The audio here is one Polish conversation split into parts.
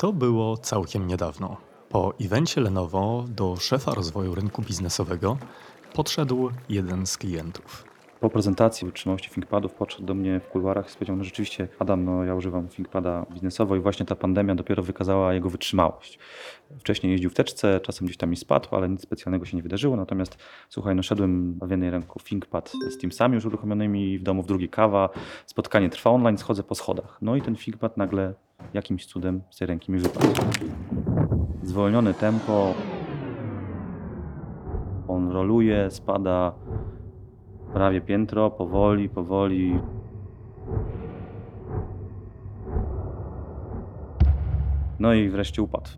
To było całkiem niedawno. Po evencie Lenovo do szefa rozwoju rynku biznesowego podszedł jeden z klientów. Po prezentacji wytrzymałości ThinkPadów podszedł do mnie w kuluarach i powiedział, no rzeczywiście Adam, no ja używam ThinkPada biznesowo i właśnie ta pandemia dopiero wykazała jego wytrzymałość. Wcześniej jeździł w teczce, czasem gdzieś tam mi spadł, ale nic specjalnego się nie wydarzyło. Natomiast słuchaj, no szedłem w jednej ręku ThinkPad z Teamsami już uruchomionymi, w domu w drugiej kawa, spotkanie trwa online, schodzę po schodach. No i ten ThinkPad nagle jakimś cudem z tej ręki mi wypadł. Zwolnione tempo, on roluje, spada prawie piętro, powoli, powoli. No i wreszcie upadł.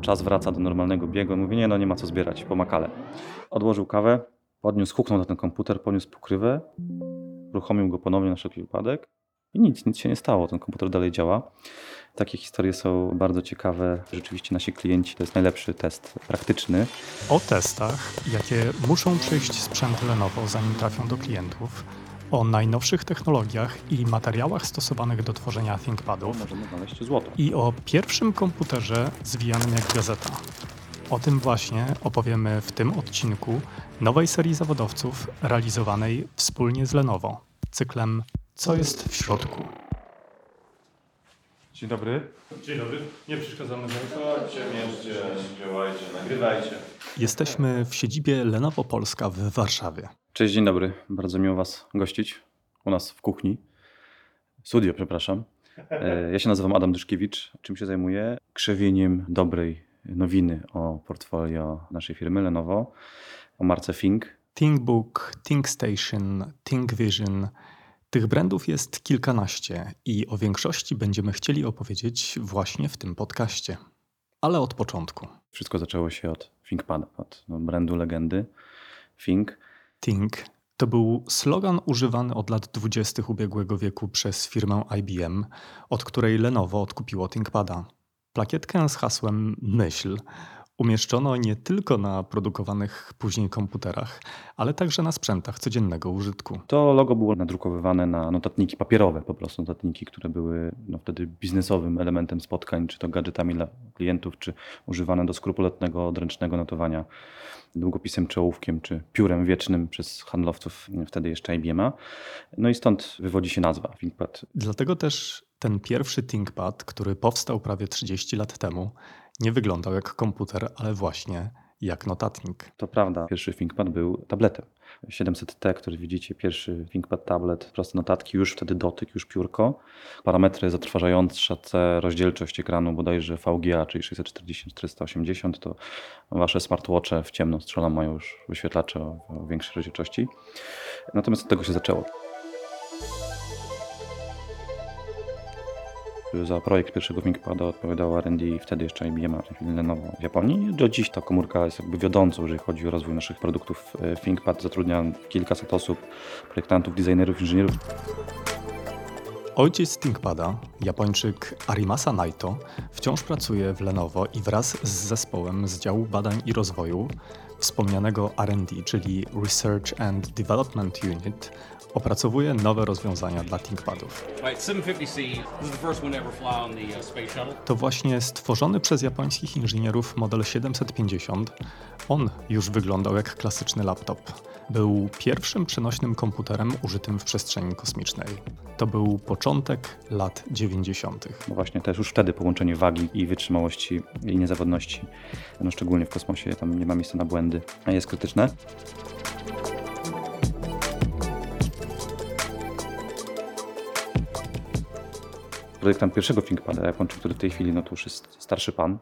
Czas wraca do normalnego biegu. Mówię, nie no, nie ma co zbierać, pomakale. Odłożył kawę, podniósł, huknął na ten komputer, podniósł pokrywę, uruchomił go ponownie na wszelki wypadek i nic, nic się nie stało. Ten komputer dalej działa. Takie historie są bardzo ciekawe. Rzeczywiście nasi klienci to jest najlepszy test praktyczny. O testach, jakie muszą przejść sprzęty Lenovo, zanim trafią do klientów, o najnowszych technologiach i materiałach stosowanych do tworzenia ThinkPadów Możemy znaleźć złoto. i o pierwszym komputerze zwijanym jak gazeta. O tym właśnie opowiemy w tym odcinku nowej serii zawodowców realizowanej wspólnie z Lenovo, cyklem Co jest w środku? Dzień dobry. Dzień dobry, nie przeszkadzamy. Chodźcie, mierzcie, działajcie, nagrywajcie. Jesteśmy w siedzibie Lenovo Polska w Warszawie. Cześć, dzień dobry. Bardzo miło Was gościć u nas w kuchni. Studio, przepraszam. E, Ja się nazywam Adam Dyszkiewicz. Czym się zajmuję? Krzewieniem dobrej nowiny o portfolio naszej firmy Lenovo, o marce Think. ThinkBook, ThinkStation, ThinkVision. Tych brandów jest kilkanaście i o większości będziemy chcieli opowiedzieć właśnie w tym podcaście. Ale od początku. Wszystko zaczęło się od ThinkPada, od no, brandu legendy Think. Think to był slogan używany od lat 20. ubiegłego wieku przez firmę IBM, od której Lenovo odkupiło ThinkPada. Plakietkę z hasłem Myśl umieszczono nie tylko na produkowanych później komputerach, ale także na sprzętach codziennego użytku. To logo było nadrukowywane na notatniki papierowe, po prostu notatniki, które były no, wtedy biznesowym elementem spotkań, czy to gadżetami dla klientów, czy używane do skrupulatnego, odręcznego notowania długopisem czy ołówkiem, czy piórem wiecznym przez handlowców wtedy jeszcze IBM-a. No i stąd wywodzi się nazwa ThinkPad. Dlatego też ten pierwszy ThinkPad, który powstał prawie 30 lat temu, nie wyglądał jak komputer, ale właśnie jak notatnik. To prawda, pierwszy ThinkPad był tabletem. 700T, który widzicie, pierwszy ThinkPad tablet, proste notatki, już wtedy dotyk, już piórko. Parametry zatrważające, rozdzielczość ekranu bodajże VGA, czyli 640-480, to wasze smartwatche w ciemno strzelam mają już wyświetlacze o, o większej rozdzielczości. Natomiast od tego się zaczęło. Za projekt pierwszego ThinkPada odpowiadał R&D wtedy jeszcze IBM, a w tej chwili Lenovo w Japonii. Do dziś ta komórka jest jakby wiodącą, jeżeli chodzi o rozwój naszych produktów. E, ThinkPad zatrudnia kilkaset osób, projektantów, designerów, inżynierów. Ojciec ThinkPada, Japończyk Arimasa Naito, wciąż pracuje w Lenovo i wraz z zespołem z działu badań i rozwoju wspomnianego R&D, czyli Research and Development Unit, opracowuje nowe rozwiązania dla ThinkPadów. Right, 750C. This is the first one to ever fly on the uh. To właśnie stworzony przez japońskich inżynierów model 750. On już wyglądał jak klasyczny laptop. Był pierwszym przenośnym komputerem użytym w przestrzeni kosmicznej. To był początek lat 90. No właśnie też już wtedy połączenie wagi i wytrzymałości i niezawodności, no szczególnie w kosmosie, tam nie ma miejsca na błędy, jest krytyczne. Projektant pierwszego ThinkPada, Japończyk, który w tej chwili no to już jest starszy pan,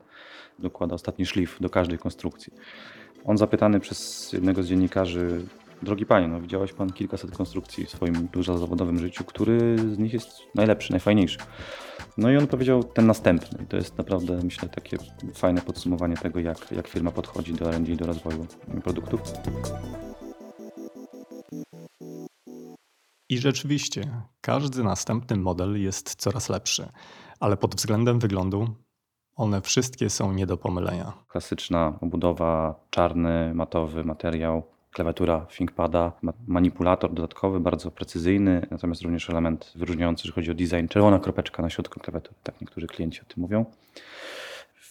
dokłada ostatni szlif do każdej konstrukcji. On zapytany przez jednego z dziennikarzy, drogi panie, no widziałeś pan kilkaset konstrukcji w swoim dużo zawodowym życiu, który z nich jest najlepszy, najfajniejszy. No i on powiedział ten następny. I to jest naprawdę, myślę, takie fajne podsumowanie tego, jak, jak firma podchodzi do R&D i do rozwoju produktów. I rzeczywiście, każdy następny model jest coraz lepszy, ale pod względem wyglądu one wszystkie są nie do pomylenia. Klasyczna obudowa, czarny, matowy materiał, Klawiatura ThinkPada ma manipulator dodatkowy, bardzo precyzyjny, natomiast również element wyróżniający, że chodzi o design. Czerwona kropeczka na środku klawiatury, tak niektórzy klienci o tym mówią.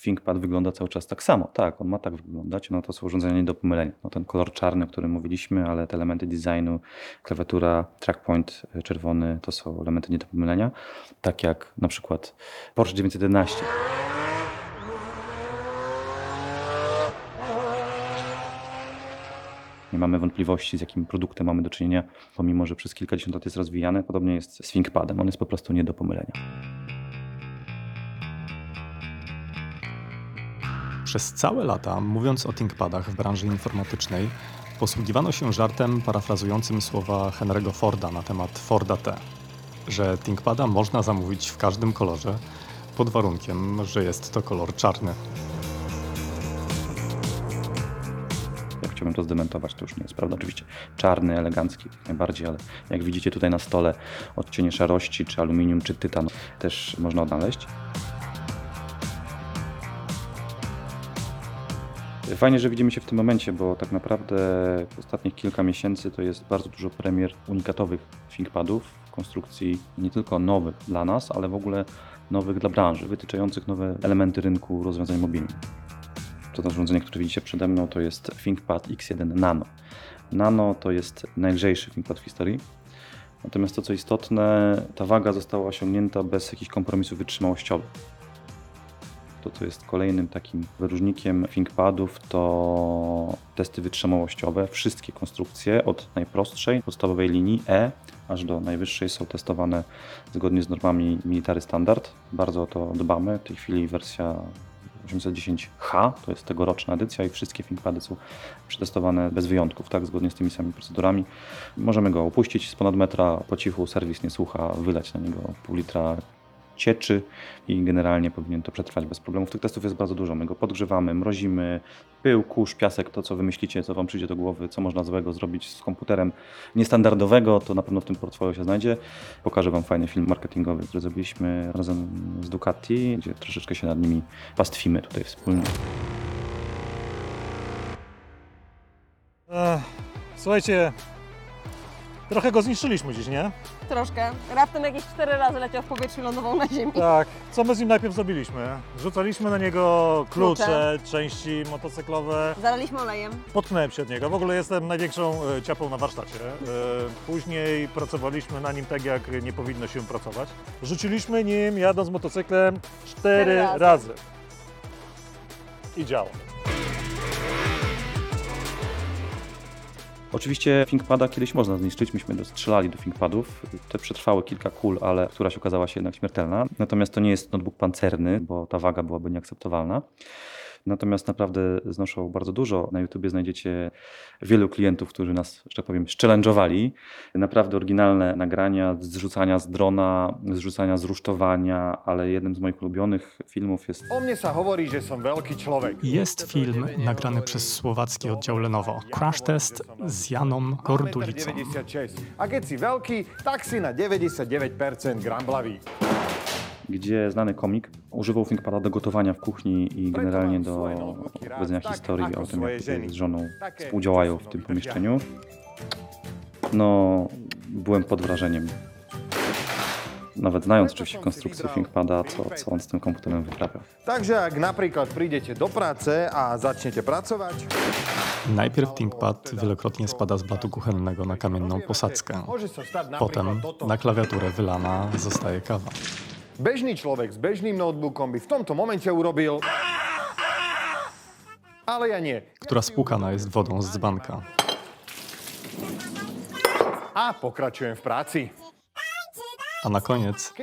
ThinkPad wygląda cały czas tak samo. Tak, on ma tak wyglądać. No to są urządzenia nie do pomylenia. No ten kolor czarny, o którym mówiliśmy, ale te elementy designu, klawiatura, trackpoint y, czerwony, to są elementy nie do pomylenia. Tak jak na przykład Porsche 911. Nie mamy wątpliwości, z jakim produktem mamy do czynienia, pomimo że przez kilkadziesiąt lat jest rozwijany. Podobnie jest z ThinkPadem. On jest po prostu nie do pomylenia. Przez całe lata, mówiąc o ThinkPadach w branży informatycznej, posługiwano się żartem parafrazującym słowa Henry'ego Forda na temat Forda T, że ThinkPada można zamówić w każdym kolorze, pod warunkiem, że jest to kolor czarny. Chciałbym to zdementować, to już nie jest prawda. Oczywiście czarny, elegancki, jak najbardziej, ale jak widzicie tutaj na stole odcienie szarości, czy aluminium, czy tytan też można odnaleźć. Fajnie, że widzimy się w tym momencie, bo tak naprawdę ostatnich kilka miesięcy to jest bardzo dużo premier unikatowych ThinkPadów w konstrukcji nie tylko nowych dla nas, ale w ogóle nowych dla branży, wytyczających nowe elementy rynku rozwiązań mobilnych. To urządzenie, które widzicie przede mną, to jest ThinkPad X1 Nano. Nano to jest najlżejszy ThinkPad w historii. Natomiast to, co istotne, ta waga została osiągnięta bez jakichś kompromisów wytrzymałościowych. To, co jest kolejnym takim wyróżnikiem ThinkPadów, to testy wytrzymałościowe. Wszystkie konstrukcje, od najprostszej, podstawowej linii E, aż do najwyższej, są testowane zgodnie z normami Military Standard. Bardzo o to dbamy. W tej chwili wersja 810H, to jest tegoroczna edycja i wszystkie ThinkPady są przetestowane bez wyjątków, tak, zgodnie z tymi samymi procedurami. Możemy go opuścić z ponad metra po cichu, serwis nie słucha, wylać na niego pół litra cieczy i generalnie powinien to przetrwać bez problemów. Tych testów jest bardzo dużo. My go podgrzewamy, mrozimy, pył, kurz, piasek, to co wymyślicie, co wam przyjdzie do głowy, co można złego zrobić z komputerem niestandardowego, to na pewno w tym portfolio się znajdzie. Pokażę wam fajny film marketingowy, który zrobiliśmy razem z Ducati, gdzie troszeczkę się nad nimi pastwimy tutaj wspólnie. Słuchajcie, trochę go zniszczyliśmy dziś, nie? Troszkę. Raptem jakieś cztery razy leciał w powietrzu lądował na ziemi. Tak. Co my z nim najpierw zrobiliśmy? Rzucaliśmy na niego klucze, części motocyklowe. Zalaliśmy olejem. Potknąłem się od niego. W ogóle jestem największą e, ciapą na warsztacie. E, Później pracowaliśmy na nim tak, jak nie powinno się pracować. Rzuciliśmy nim, jadąc motocyklem, cztery Cztery razy. razy. I działa. Oczywiście ThinkPada kiedyś można zniszczyć, myśmy strzelali do ThinkPadów. Te przetrwały kilka kul, ale któraś okazała się jednak śmiertelna. Natomiast to nie jest notebook pancerny, bo ta waga byłaby nieakceptowalna. Natomiast naprawdę znoszą bardzo dużo. Na YouTubie znajdziecie wielu klientów, którzy nas, że tak powiem, szczelężowali. Naprawdę oryginalne nagrania zrzucania z drona, z rzucania z rusztowania, ale jednym z moich ulubionych filmów jest O mnie sa hovorí, že som veľký človek. Jest film nagrany przez słowacki oddział Lenovo. Crash Test z Janą Mám Gordulicą. 96. A si veľký, tak si na 99% gramblavý. Gdzie znany komik używał ThinkPada do gotowania w kuchni i generalnie do opowiedzenia historii o tym, jak tutaj z żoną współdziałają w tym pomieszczeniu. No, byłem pod wrażeniem. Nawet znając oczywiście konstrukcję ThinkPada, co, co on z tym komputerem wyprawia. Takže ak napríklad prídete do práce a začnete pracovať, Najpierw ThinkPad wielokrotnie spada z blatu kuchennego na kamienną posadzkę. Potem na klawiaturę wylana zostaje kawa. Bežný človek s bežným notebookom by v tomto momente urobil... Ale ja nie. która spłukana jest wodą z dzbanka. A pokračujem v práci. A na koniec,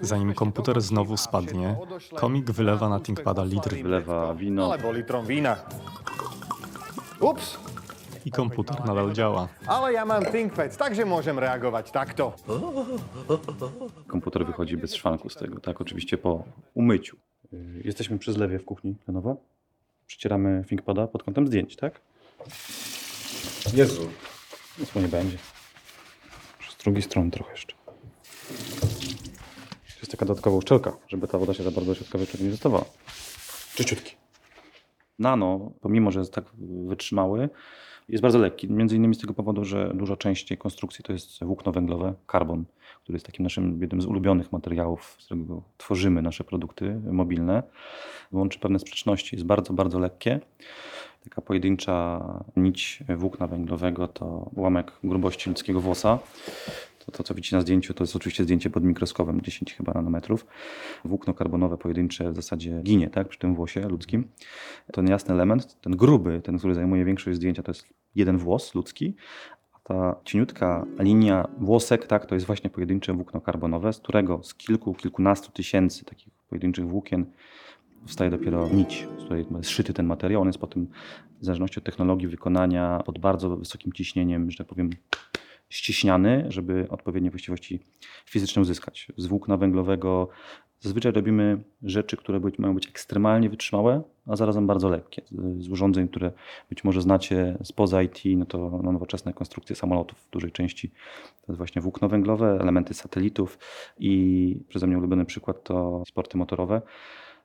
zanim komputer znowu spadnie, komik wylewa na ThinkPada litr Wylewa wino. Alebo litrom vína. Ups, i komputer nadal działa. ale ja mám ThinkPad, takže môžem reagovať takto. Komputer wychodzi bez szwanku z tego, tak, oczywiście po umyciu. Y, Jesteśmy przy zlewie w kuchni Lenovo. Przycieramy ThinkPada pod kątem zdjęć, tak? Jezu. Nic mu nie będzie. Z drugiej strony trochę jeszcze. Jest taka dodatkowa uszczelka, żeby ta woda się za bardzo do środka nie dostawała. Czyściutki. Nano, pomimo że jest tak wytrzymały, Jest bardzo lekki, między innymi z tego powodu, że duża część tej konstrukcji to jest włókno węglowe, karbon, który jest takim naszym jednym z ulubionych materiałów, z którego tworzymy nasze produkty mobilne. Łączy pewne sprzeczności, jest bardzo, bardzo lekkie. Taka pojedyncza nić włókna węglowego to ułamek grubości ludzkiego włosa. To, co widzicie na zdjęciu, to jest oczywiście zdjęcie pod mikroskopem, 10 chyba nanometrów. Włókno karbonowe pojedyncze w zasadzie ginie tak, przy tym włosie ludzkim. Ten jasny element, ten gruby, ten, który zajmuje większość zdjęcia, to jest jeden włos ludzki, ta cieniutka linia włosek, tak, to jest właśnie pojedyncze włókno karbonowe, z którego z kilku, kilkunastu tysięcy takich pojedynczych włókien wstaje dopiero nić, z której jest szyty ten materiał. On jest potem, w zależności od technologii wykonania, pod bardzo wysokim ciśnieniem, że tak powiem, ściśniany, żeby odpowiednie właściwości fizyczne uzyskać. Z włókna węglowego zazwyczaj robimy rzeczy, które być, mają być ekstremalnie wytrzymałe, a zarazem bardzo lekkie. Z urządzeń, które być może znacie spoza IT, no to no, nowoczesne konstrukcje samolotów w dużej części to jest właśnie włókno węglowe, elementy satelitów i przeze mnie ulubiony przykład to sporty motorowe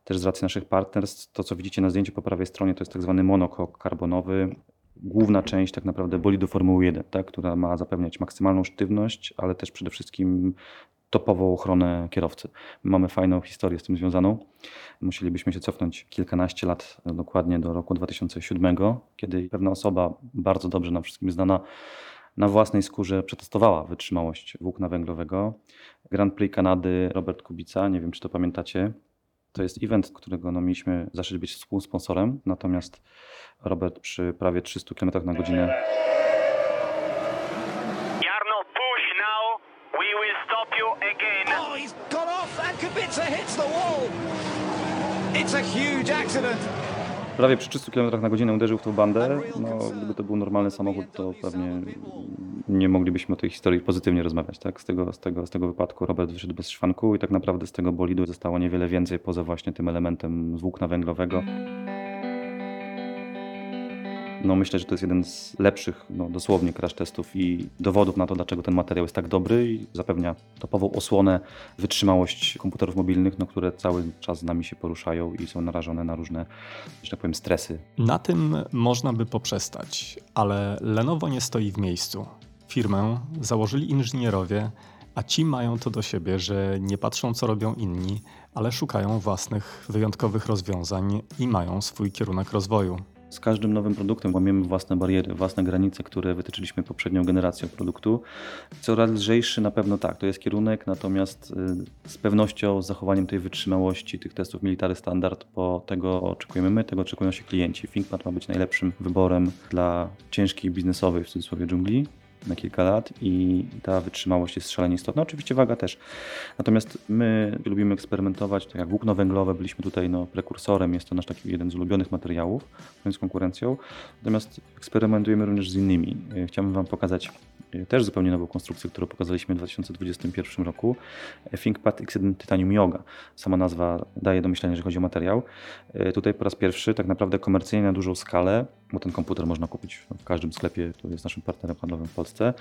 też z racji naszych partnerstw, to co widzicie na zdjęciu po prawej stronie, to jest tak zwany monokok karbonowy. Główna część tak naprawdę bolidu Formuły 1, tak, która ma zapewniać maksymalną sztywność, ale też przede wszystkim topową ochronę kierowcy. My mamy fajną historię z tym związaną. Musielibyśmy się cofnąć kilkanaście lat, dokładnie do roku 2007, kiedy pewna osoba, bardzo dobrze nam wszystkim znana, na własnej skórze przetestowała wytrzymałość włókna węglowego. Grand Prix Kanady Robert Kubica, nie wiem czy to pamiętacie, to jest event, którego no, mieliśmy zaszczyt być współsponsorem, natomiast Robert przy prawie 300 km na godzinę Jarno, push now. We will stop you again. Oh, he's gone off and Kubica hits the wall. It's a huge accident. prawie przy 300 km na godzinę uderzył w tą bandę. No, gdyby to był normalny samochód, to pewnie nie moglibyśmy o tej historii pozytywnie rozmawiać. Tak? Z, tego, z, tego, z tego wypadku Robert wyszedł bez szwanku i tak naprawdę z tego bolidu zostało niewiele więcej poza właśnie tym elementem z włókna węglowego. No myślę, że to jest jeden z lepszych, no dosłownie crash testów i dowodów na to, dlaczego ten materiał jest tak dobry i zapewnia topową osłonę, wytrzymałość komputerów mobilnych, no, które cały czas z nami się poruszają i są narażone na różne, że tak powiem, stresy. Na tym można by poprzestać, ale Lenovo nie stoi w miejscu. Firmę założyli inżynierowie, a ci mają to do siebie, że nie patrzą co robią inni, ale szukają własnych wyjątkowych rozwiązań i mają swój kierunek rozwoju. Z każdym nowym produktem łamiemy własne bariery, własne granice, które wytyczyliśmy poprzednią generacją produktu. Coraz lżejszy na pewno tak, to jest kierunek, natomiast y, z pewnością z zachowaniem tej wytrzymałości, tych testów military standard, bo tego oczekujemy my, tego oczekują się klienci. ThinkPad ma być najlepszym wyborem dla ciężkiej biznesowej, w cudzysłowie, dżungli na kilka lat i ta wytrzymałość jest szalenie istotna. Oczywiście waga też. Natomiast my lubimy eksperymentować, tak jak włókno węglowe, byliśmy tutaj no, prekursorem, jest to nasz taki jeden z ulubionych materiałów, z konkurencją. Natomiast eksperymentujemy również z innymi. Chciałbym Wam pokazać też zupełnie nową konstrukcję, którą pokazaliśmy w 2021 roku. E, ThinkPad X1 Titanium Yoga. Sama nazwa daje do myślenia, jeżeli chodzi o materiał. E, Tutaj po raz pierwszy tak naprawdę komercyjnie na dużą skalę, bo ten komputer można kupić w każdym sklepie, który jest naszym partnerem handlowym w Polsce.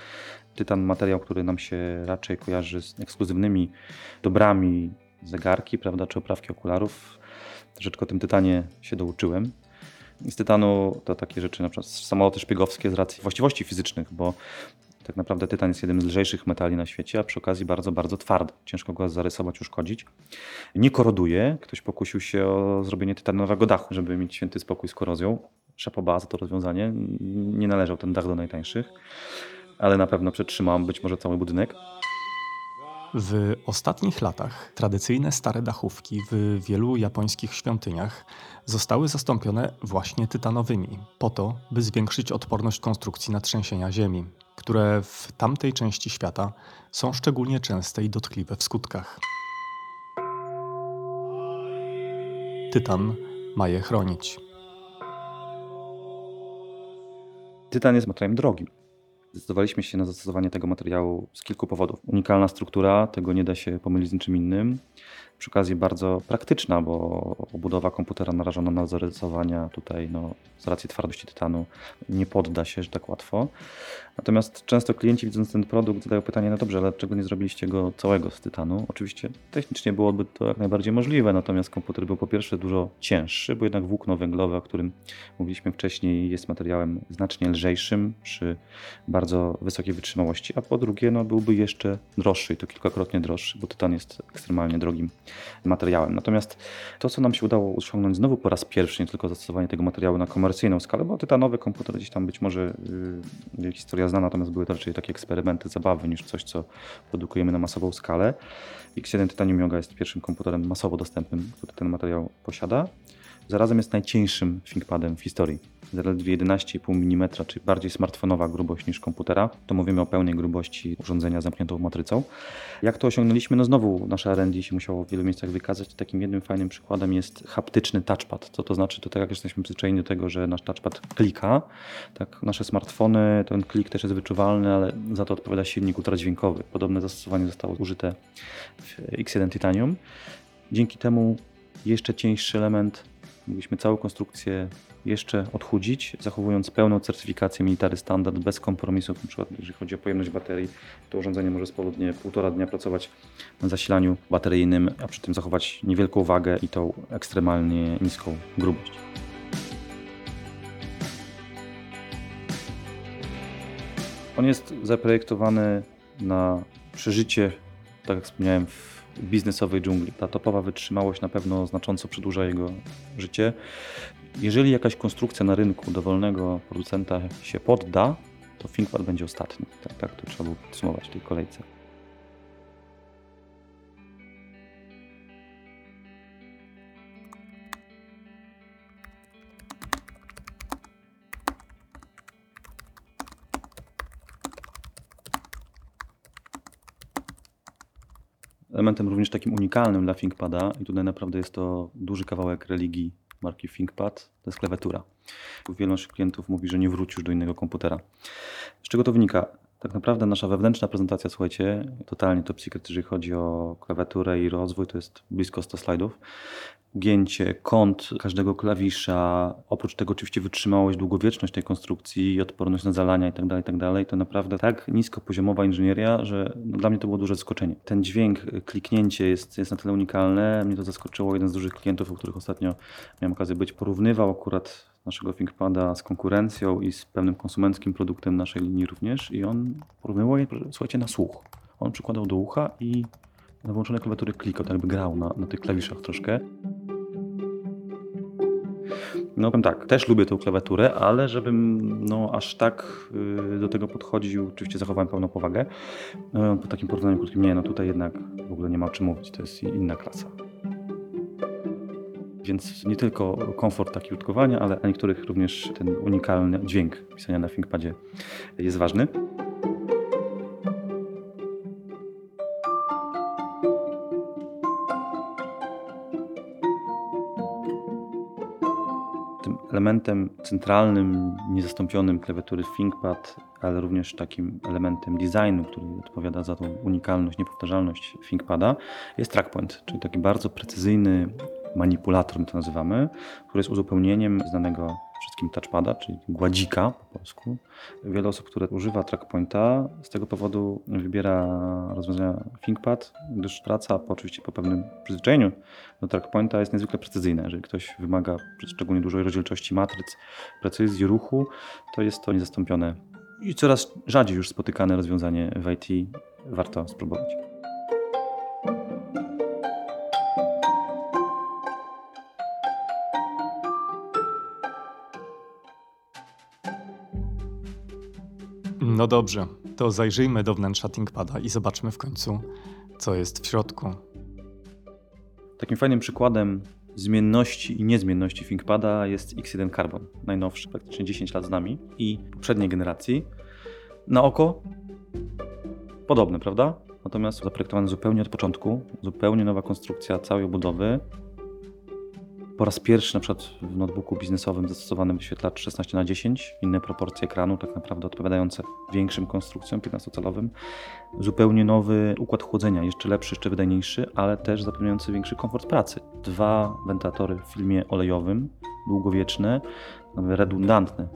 Tytan materiał, który nam się raczej kojarzy z ekskluzywnymi dobrami, zegarki, prawda, czy oprawki okularów. Troszeczkę o tym tytanie się douczyłem. Z tytanu to takie rzeczy, na przykład samoloty szpiegowskie z racji właściwości fizycznych, bo tak naprawdę tytan jest jednym z lżejszych metali na świecie, a przy okazji bardzo, bardzo twardy. Ciężko go zarysować, uszkodzić. Nie koroduje. Ktoś pokusił się o zrobienie tytanowego dachu, żeby mieć święty spokój z korozją. Szapoba za to rozwiązanie. Nie należał ten dach do najtańszych, ale na pewno przetrzymał być może cały budynek. W ostatnich latach tradycyjne stare dachówki w wielu japońskich świątyniach zostały zastąpione właśnie tytanowymi, po to, by zwiększyć odporność konstrukcji na trzęsienia ziemi, które w tamtej części świata są szczególnie częste i dotkliwe w skutkach. Tytan ma je chronić. Tytan jest materiałem drogim. Zdecydowaliśmy się na zastosowanie tego materiału z kilku powodów. Unikalna struktura, tego nie da się pomylić z niczym innym. Przy okazji bardzo praktyczna, bo obudowa komputera narażona na zarysowania tutaj no, z racji twardości tytanu nie podda się, że tak łatwo. Natomiast często klienci widząc ten produkt zadają pytanie, no dobrze, ale dlaczego nie zrobiliście go całego z tytanu? Oczywiście technicznie byłoby to jak najbardziej możliwe, natomiast komputer był po pierwsze dużo cięższy, bo jednak włókno węglowe, o którym mówiliśmy wcześniej, jest materiałem znacznie lżejszym przy bardzo wysokiej wytrzymałości, a po drugie no, byłby jeszcze droższy i to kilkakrotnie droższy, bo tytan jest ekstremalnie drogim materiałem. Natomiast to, co nam się udało osiągnąć znowu po raz pierwszy, nie tylko zastosowanie tego materiału na komercyjną skalę, bo tytanowy komputer gdzieś tam być może yy, historia znana, natomiast były to raczej takie eksperymenty, zabawy niż coś, co produkujemy na masową skalę. X1 Titanium Yoga jest pierwszym komputerem masowo dostępnym, który ten materiał posiada. Zarazem jest najcieńszym ThinkPadem w historii. Zaledwie 11,5 mm, czyli bardziej smartfonowa grubość niż komputera. To mówimy o pełnej grubości urządzenia zamkniętą matrycą. Jak to osiągnęliśmy? No znowu nasze R&D się musiało w wielu miejscach wykazać. Takim jednym fajnym przykładem jest haptyczny touchpad. Co to znaczy? To tak jak jesteśmy przyzwyczajeni do tego, że nasz touchpad klika, tak nasze smartfony, ten klik też jest wyczuwalny, ale za to odpowiada silnik ultradźwiękowy. Podobne zastosowanie zostało użyte w X1 Titanium. Dzięki temu jeszcze cieńszy element Mogliśmy całą konstrukcję jeszcze odchudzić, zachowując pełną certyfikację Military Standard bez kompromisów, na przykład jeżeli chodzi o pojemność baterii, to urządzenie może spowodnie półtora dnia pracować na zasilaniu bateryjnym, a przy tym zachować niewielką wagę i tą ekstremalnie niską grubość. On jest zaprojektowany na przeżycie, tak jak wspomniałem, w biznesowej dżungli. Ta topowa wytrzymałość na pewno znacząco przedłuża jego życie. Jeżeli jakaś konstrukcja na rynku dowolnego producenta się podda, to ThinkPad będzie ostatni. Tak, tak to trzeba było podsumować w tej kolejce. Elementem również takim unikalnym dla ThinkPada i tutaj naprawdę jest to duży kawałek religii marki ThinkPad, to jest klawiatura. Wielu naszych klientów mówi, że nie wróci już do innego komputera. Z czego to wynika? Tak naprawdę nasza wewnętrzna prezentacja, słuchajcie, totalnie to secret, jeżeli chodzi o klawiaturę i rozwój, to jest blisko 100 slajdów ugięcie, kąt każdego klawisza, oprócz tego oczywiście wytrzymałość, długowieczność tej konstrukcji, odporność na zalania itd., tak itd., tak to naprawdę tak niskopoziomowa inżynieria, że no dla mnie to było duże zaskoczenie. Ten dźwięk, kliknięcie jest, jest na tyle unikalne, mnie to zaskoczyło. Jeden z dużych klientów, u których ostatnio miałem okazję być, porównywał akurat naszego ThinkPada z konkurencją i z pewnym konsumenckim produktem naszej linii również i on porównywał je, słuchajcie, na słuch. On przykładał do ucha i na włączonej klawiatury klikał, tak jakby grał na, na tych klawiszach troszkę. No powiem tak, też lubię tę klawiaturę, ale żebym no, aż tak y, do tego podchodził, oczywiście zachowałem pełną powagę. Po takim porównaniu krótkim, nie, no tutaj jednak w ogóle nie ma o czym mówić, to jest inna klasa. Więc nie tylko komfort taki użytkowania, ale dla niektórych również ten unikalny dźwięk pisania na ThinkPadzie jest ważny. elementem centralnym, niezastąpionym klawiatury ThinkPad, ale również takim elementem designu, który odpowiada za tą unikalność, niepowtarzalność ThinkPada, jest trackpoint, czyli taki bardzo precyzyjny manipulator, to nazywamy, który jest uzupełnieniem znanego wszystkim touchpada, czyli gładzika po polsku. Wiele osób, które używa trackpointa, z tego powodu wybiera rozwiązania ThinkPad, gdyż praca, po, oczywiście po pewnym przyzwyczajeniu do trackpointa jest niezwykle precyzyjna. Jeżeli ktoś wymaga szczególnie dużej rozdzielczości matryc, precyzji ruchu, to jest to niezastąpione i coraz rzadziej już spotykane rozwiązanie w IT. Warto spróbować. No dobrze, to zajrzyjmy do wnętrza ThinkPada i zobaczmy w końcu, co jest w środku. Takim fajnym przykładem zmienności i niezmienności ThinkPada jest X1 Carbon, najnowszy, praktycznie 10 lat z nami i poprzedniej generacji. Na oko podobne, prawda? Natomiast zaprojektowany zupełnie od początku, zupełnie nowa konstrukcja całej obudowy. Po raz pierwszy na przykład w notebooku biznesowym zastosowany wyświetlacz 16 na 10 inne proporcje ekranu, tak naprawdę odpowiadające większym konstrukcjom 15-calowym. Zupełnie nowy układ chłodzenia, jeszcze lepszy, jeszcze wydajniejszy, ale też zapewniający większy komfort pracy. Dwa wentylatory w filmie olejowym, długowieczne, redundantne,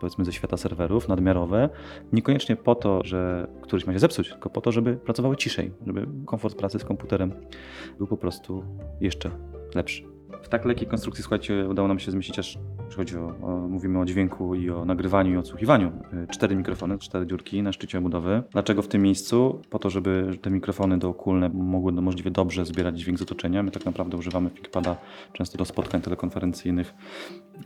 powiedzmy ze świata serwerów, nadmiarowe. Niekoniecznie po to, że któryś ma się zepsuć, tylko po to, żeby pracowały ciszej, żeby komfort pracy z komputerem był po prostu jeszcze lepszy. W tak lekkiej konstrukcji, słuchajcie, udało nam się zmieścić aż, jeśli chodzi o, o mówimy o dźwięku i o nagrywaniu i odsłuchiwaniu, y, cztery mikrofony, cztery dziurki na szczycie obudowy. Dlaczego w tym miejscu? Po to, żeby te mikrofony dookólne mogły możliwie dobrze zbierać dźwięk z otoczenia. My tak naprawdę używamy ThinkPada często do spotkań telekonferencyjnych.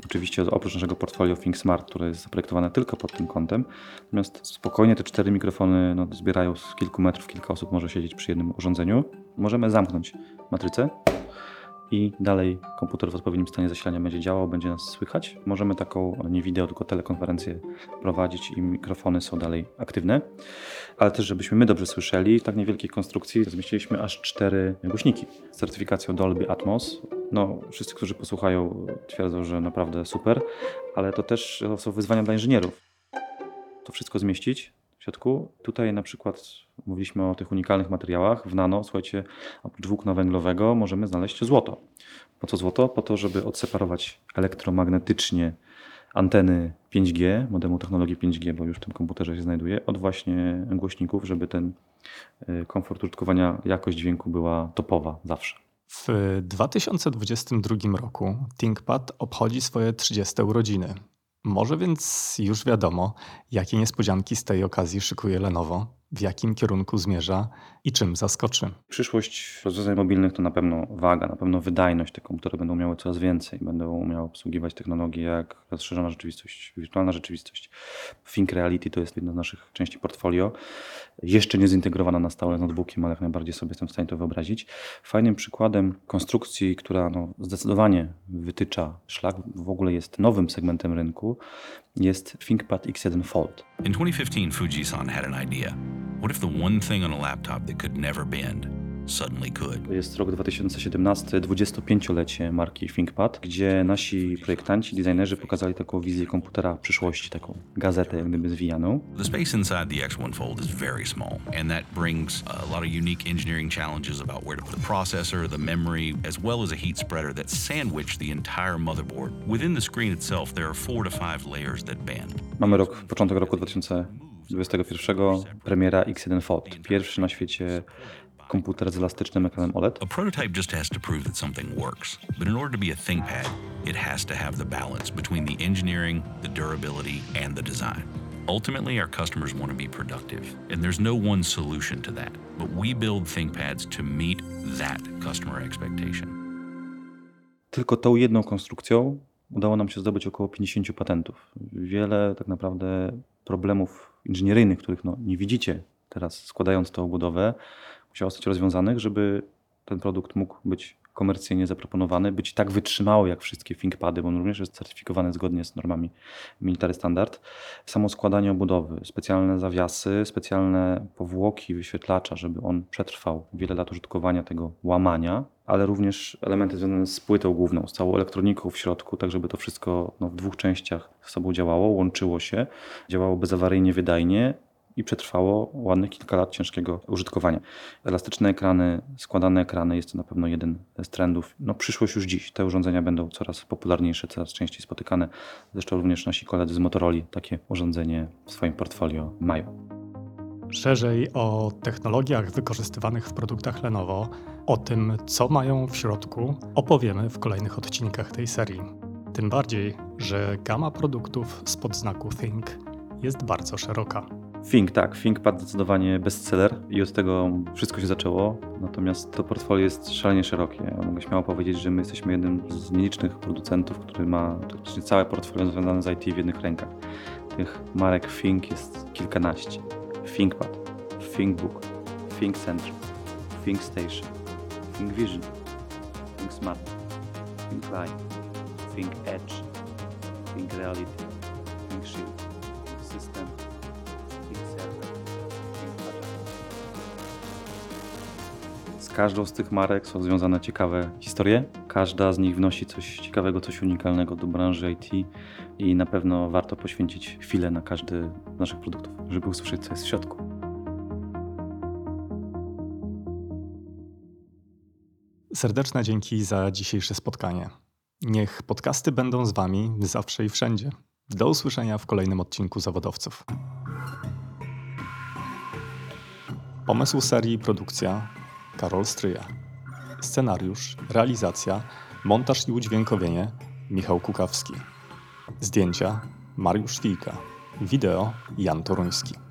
Oczywiście oprócz naszego portfolio ThinkSmart, które jest zaprojektowane tylko pod tym kątem. Natomiast spokojnie te cztery mikrofony no, zbierają z kilku metrów, kilka osób może siedzieć przy jednym urządzeniu. Możemy zamknąć matrycę i dalej komputer w odpowiednim stanie zasilania będzie działał, będzie nas słychać. Możemy taką nie wideo, tylko telekonferencję prowadzić i mikrofony są dalej aktywne. Ale też, żebyśmy my dobrze słyszeli, w tak niewielkiej konstrukcji zmieściliśmy aż cztery głośniki z certyfikacją Dolby Atmos. No, wszyscy, którzy posłuchają, twierdzą, że naprawdę super, ale to też są wyzwania dla inżynierów. To wszystko zmieścić w środku. Tutaj na przykład mówiliśmy o tych unikalnych materiałach. W nano, słuchajcie, oprócz włókna węglowego możemy znaleźć złoto. Po co złoto? Po to, żeby odseparować elektromagnetycznie anteny 5G, modemu technologii 5G, bo już w tym komputerze się znajduje, od właśnie głośników, żeby ten y, komfort użytkowania, jakość dźwięku była topowa zawsze. W 2022 roku ThinkPad obchodzi swoje 30 urodziny. Może więc już wiadomo, jakie niespodzianki z tej okazji szykuje Lenovo, w jakim kierunku zmierza i czym zaskoczy. Przyszłość rozwiązań mobilnych to na pewno waga, na pewno wydajność. Te komputery będą miały coraz więcej, będą umiały obsługiwać technologie jak rozszerzona rzeczywistość, wirtualna rzeczywistość. Think Reality to jest jedna z naszych części portfolio. Jeszcze nie zintegrowana na stałe z notebookiem, ale jak najbardziej sobie jestem w stanie to wyobrazić. Fajnym przykładem konstrukcji, która no, zdecydowanie wytycza szlak, w ogóle jest nowym segmentem rynku, jest ThinkPad X1 Fold. In 2015, Fujisan had an idea. What if the one thing on a laptop that could never bend suddenly could? To jest rok 2017, 25-lecie marki ThinkPad, gdzie nasi projektanci, designerzy pokazali taką wizję komputera przyszłości, taką gazetę jak gdyby zwijaną. The space inside the X1 Fold is very small, and that brings a lot of unique engineering challenges about where to put the processor, the memory, as well as a heat spreader that sandwich the entire motherboard. Within the screen itself, there are four to five layers that bend. Mamy rok, początek roku 2021, premiera X1 Fold. Pierwszy na świecie komputer z elastycznym ekranem OLED. A prototype just has to prove that something works, but in order to be a ThinkPad, it has to have the balance between the engineering, the durability, and the design. Ultimately, our customers want to be productive, and there's no one solution to that. But we build ThinkPads to meet that customer expectation. Tylko tą jedną konstrukcją udało nam się zdobyć około 50 patentów. Wiele tak naprawdę problemów inżynieryjnych, których no, nie widzicie teraz składając tą obudowę, musiało zostać rozwiązanych, żeby ten produkt mógł być komercyjnie zaproponowany, być tak wytrzymały jak wszystkie ThinkPady, bo on również jest certyfikowany zgodnie z normami Military Standard. Samo składanie obudowy, specjalne zawiasy, specjalne powłoki wyświetlacza, żeby on przetrwał wiele lat użytkowania tego łamania, ale również elementy związane z płytą główną, z całą elektroniką w środku, tak żeby to wszystko no, w dwóch częściach ze sobą działało, łączyło się, działało bezawaryjnie, wydajnie i przetrwało ładnych kilka lat ciężkiego użytkowania. Elastyczne ekrany, składane ekrany jest to na pewno jeden z trendów. No przyszłość już dziś. Te urządzenia będą coraz popularniejsze, coraz częściej spotykane. Zresztą również nasi koledzy z Motorola takie urządzenie w swoim portfolio mają. Szerzej o technologiach wykorzystywanych w produktach Lenovo, o tym, co mają w środku, opowiemy w kolejnych odcinkach tej serii. Tym bardziej, że gama produktów spod znaku Think jest bardzo szeroka. Think, tak. ThinkPad zdecydowanie bestseller i od tego wszystko się zaczęło. Natomiast to portfolio jest szalenie szerokie. Mogę śmiało powiedzieć, że my jesteśmy jednym z nielicznych producentów, który ma praktycznie całe portfolio związane z IT w jednych rękach. Tych marek Think jest kilkanaście. ThinkPad, ThinkBook, ThinkStation, ThinkVision, ThinkSmart, ThinkLight, ThinkEdge, ThinkReality, ThinkShield, ThinkSystem, każdą z tych marek są związane ciekawe historie. Każda z nich wnosi coś ciekawego, coś unikalnego do branży IT i na pewno warto poświęcić chwilę na każdy z naszych produktów, żeby usłyszeć, co jest w środku. Serdeczne dzięki za dzisiejsze spotkanie. Niech podcasty będą z Wami zawsze i wszędzie. Do usłyszenia w kolejnym odcinku Zawodowców. Pomysł serii produkcja Karol Stryja. Scenariusz, realizacja, montaż i udźwiękowienie Michał Kukawski. Zdjęcia Mariusz Wilka. Wideo Jan Toruński.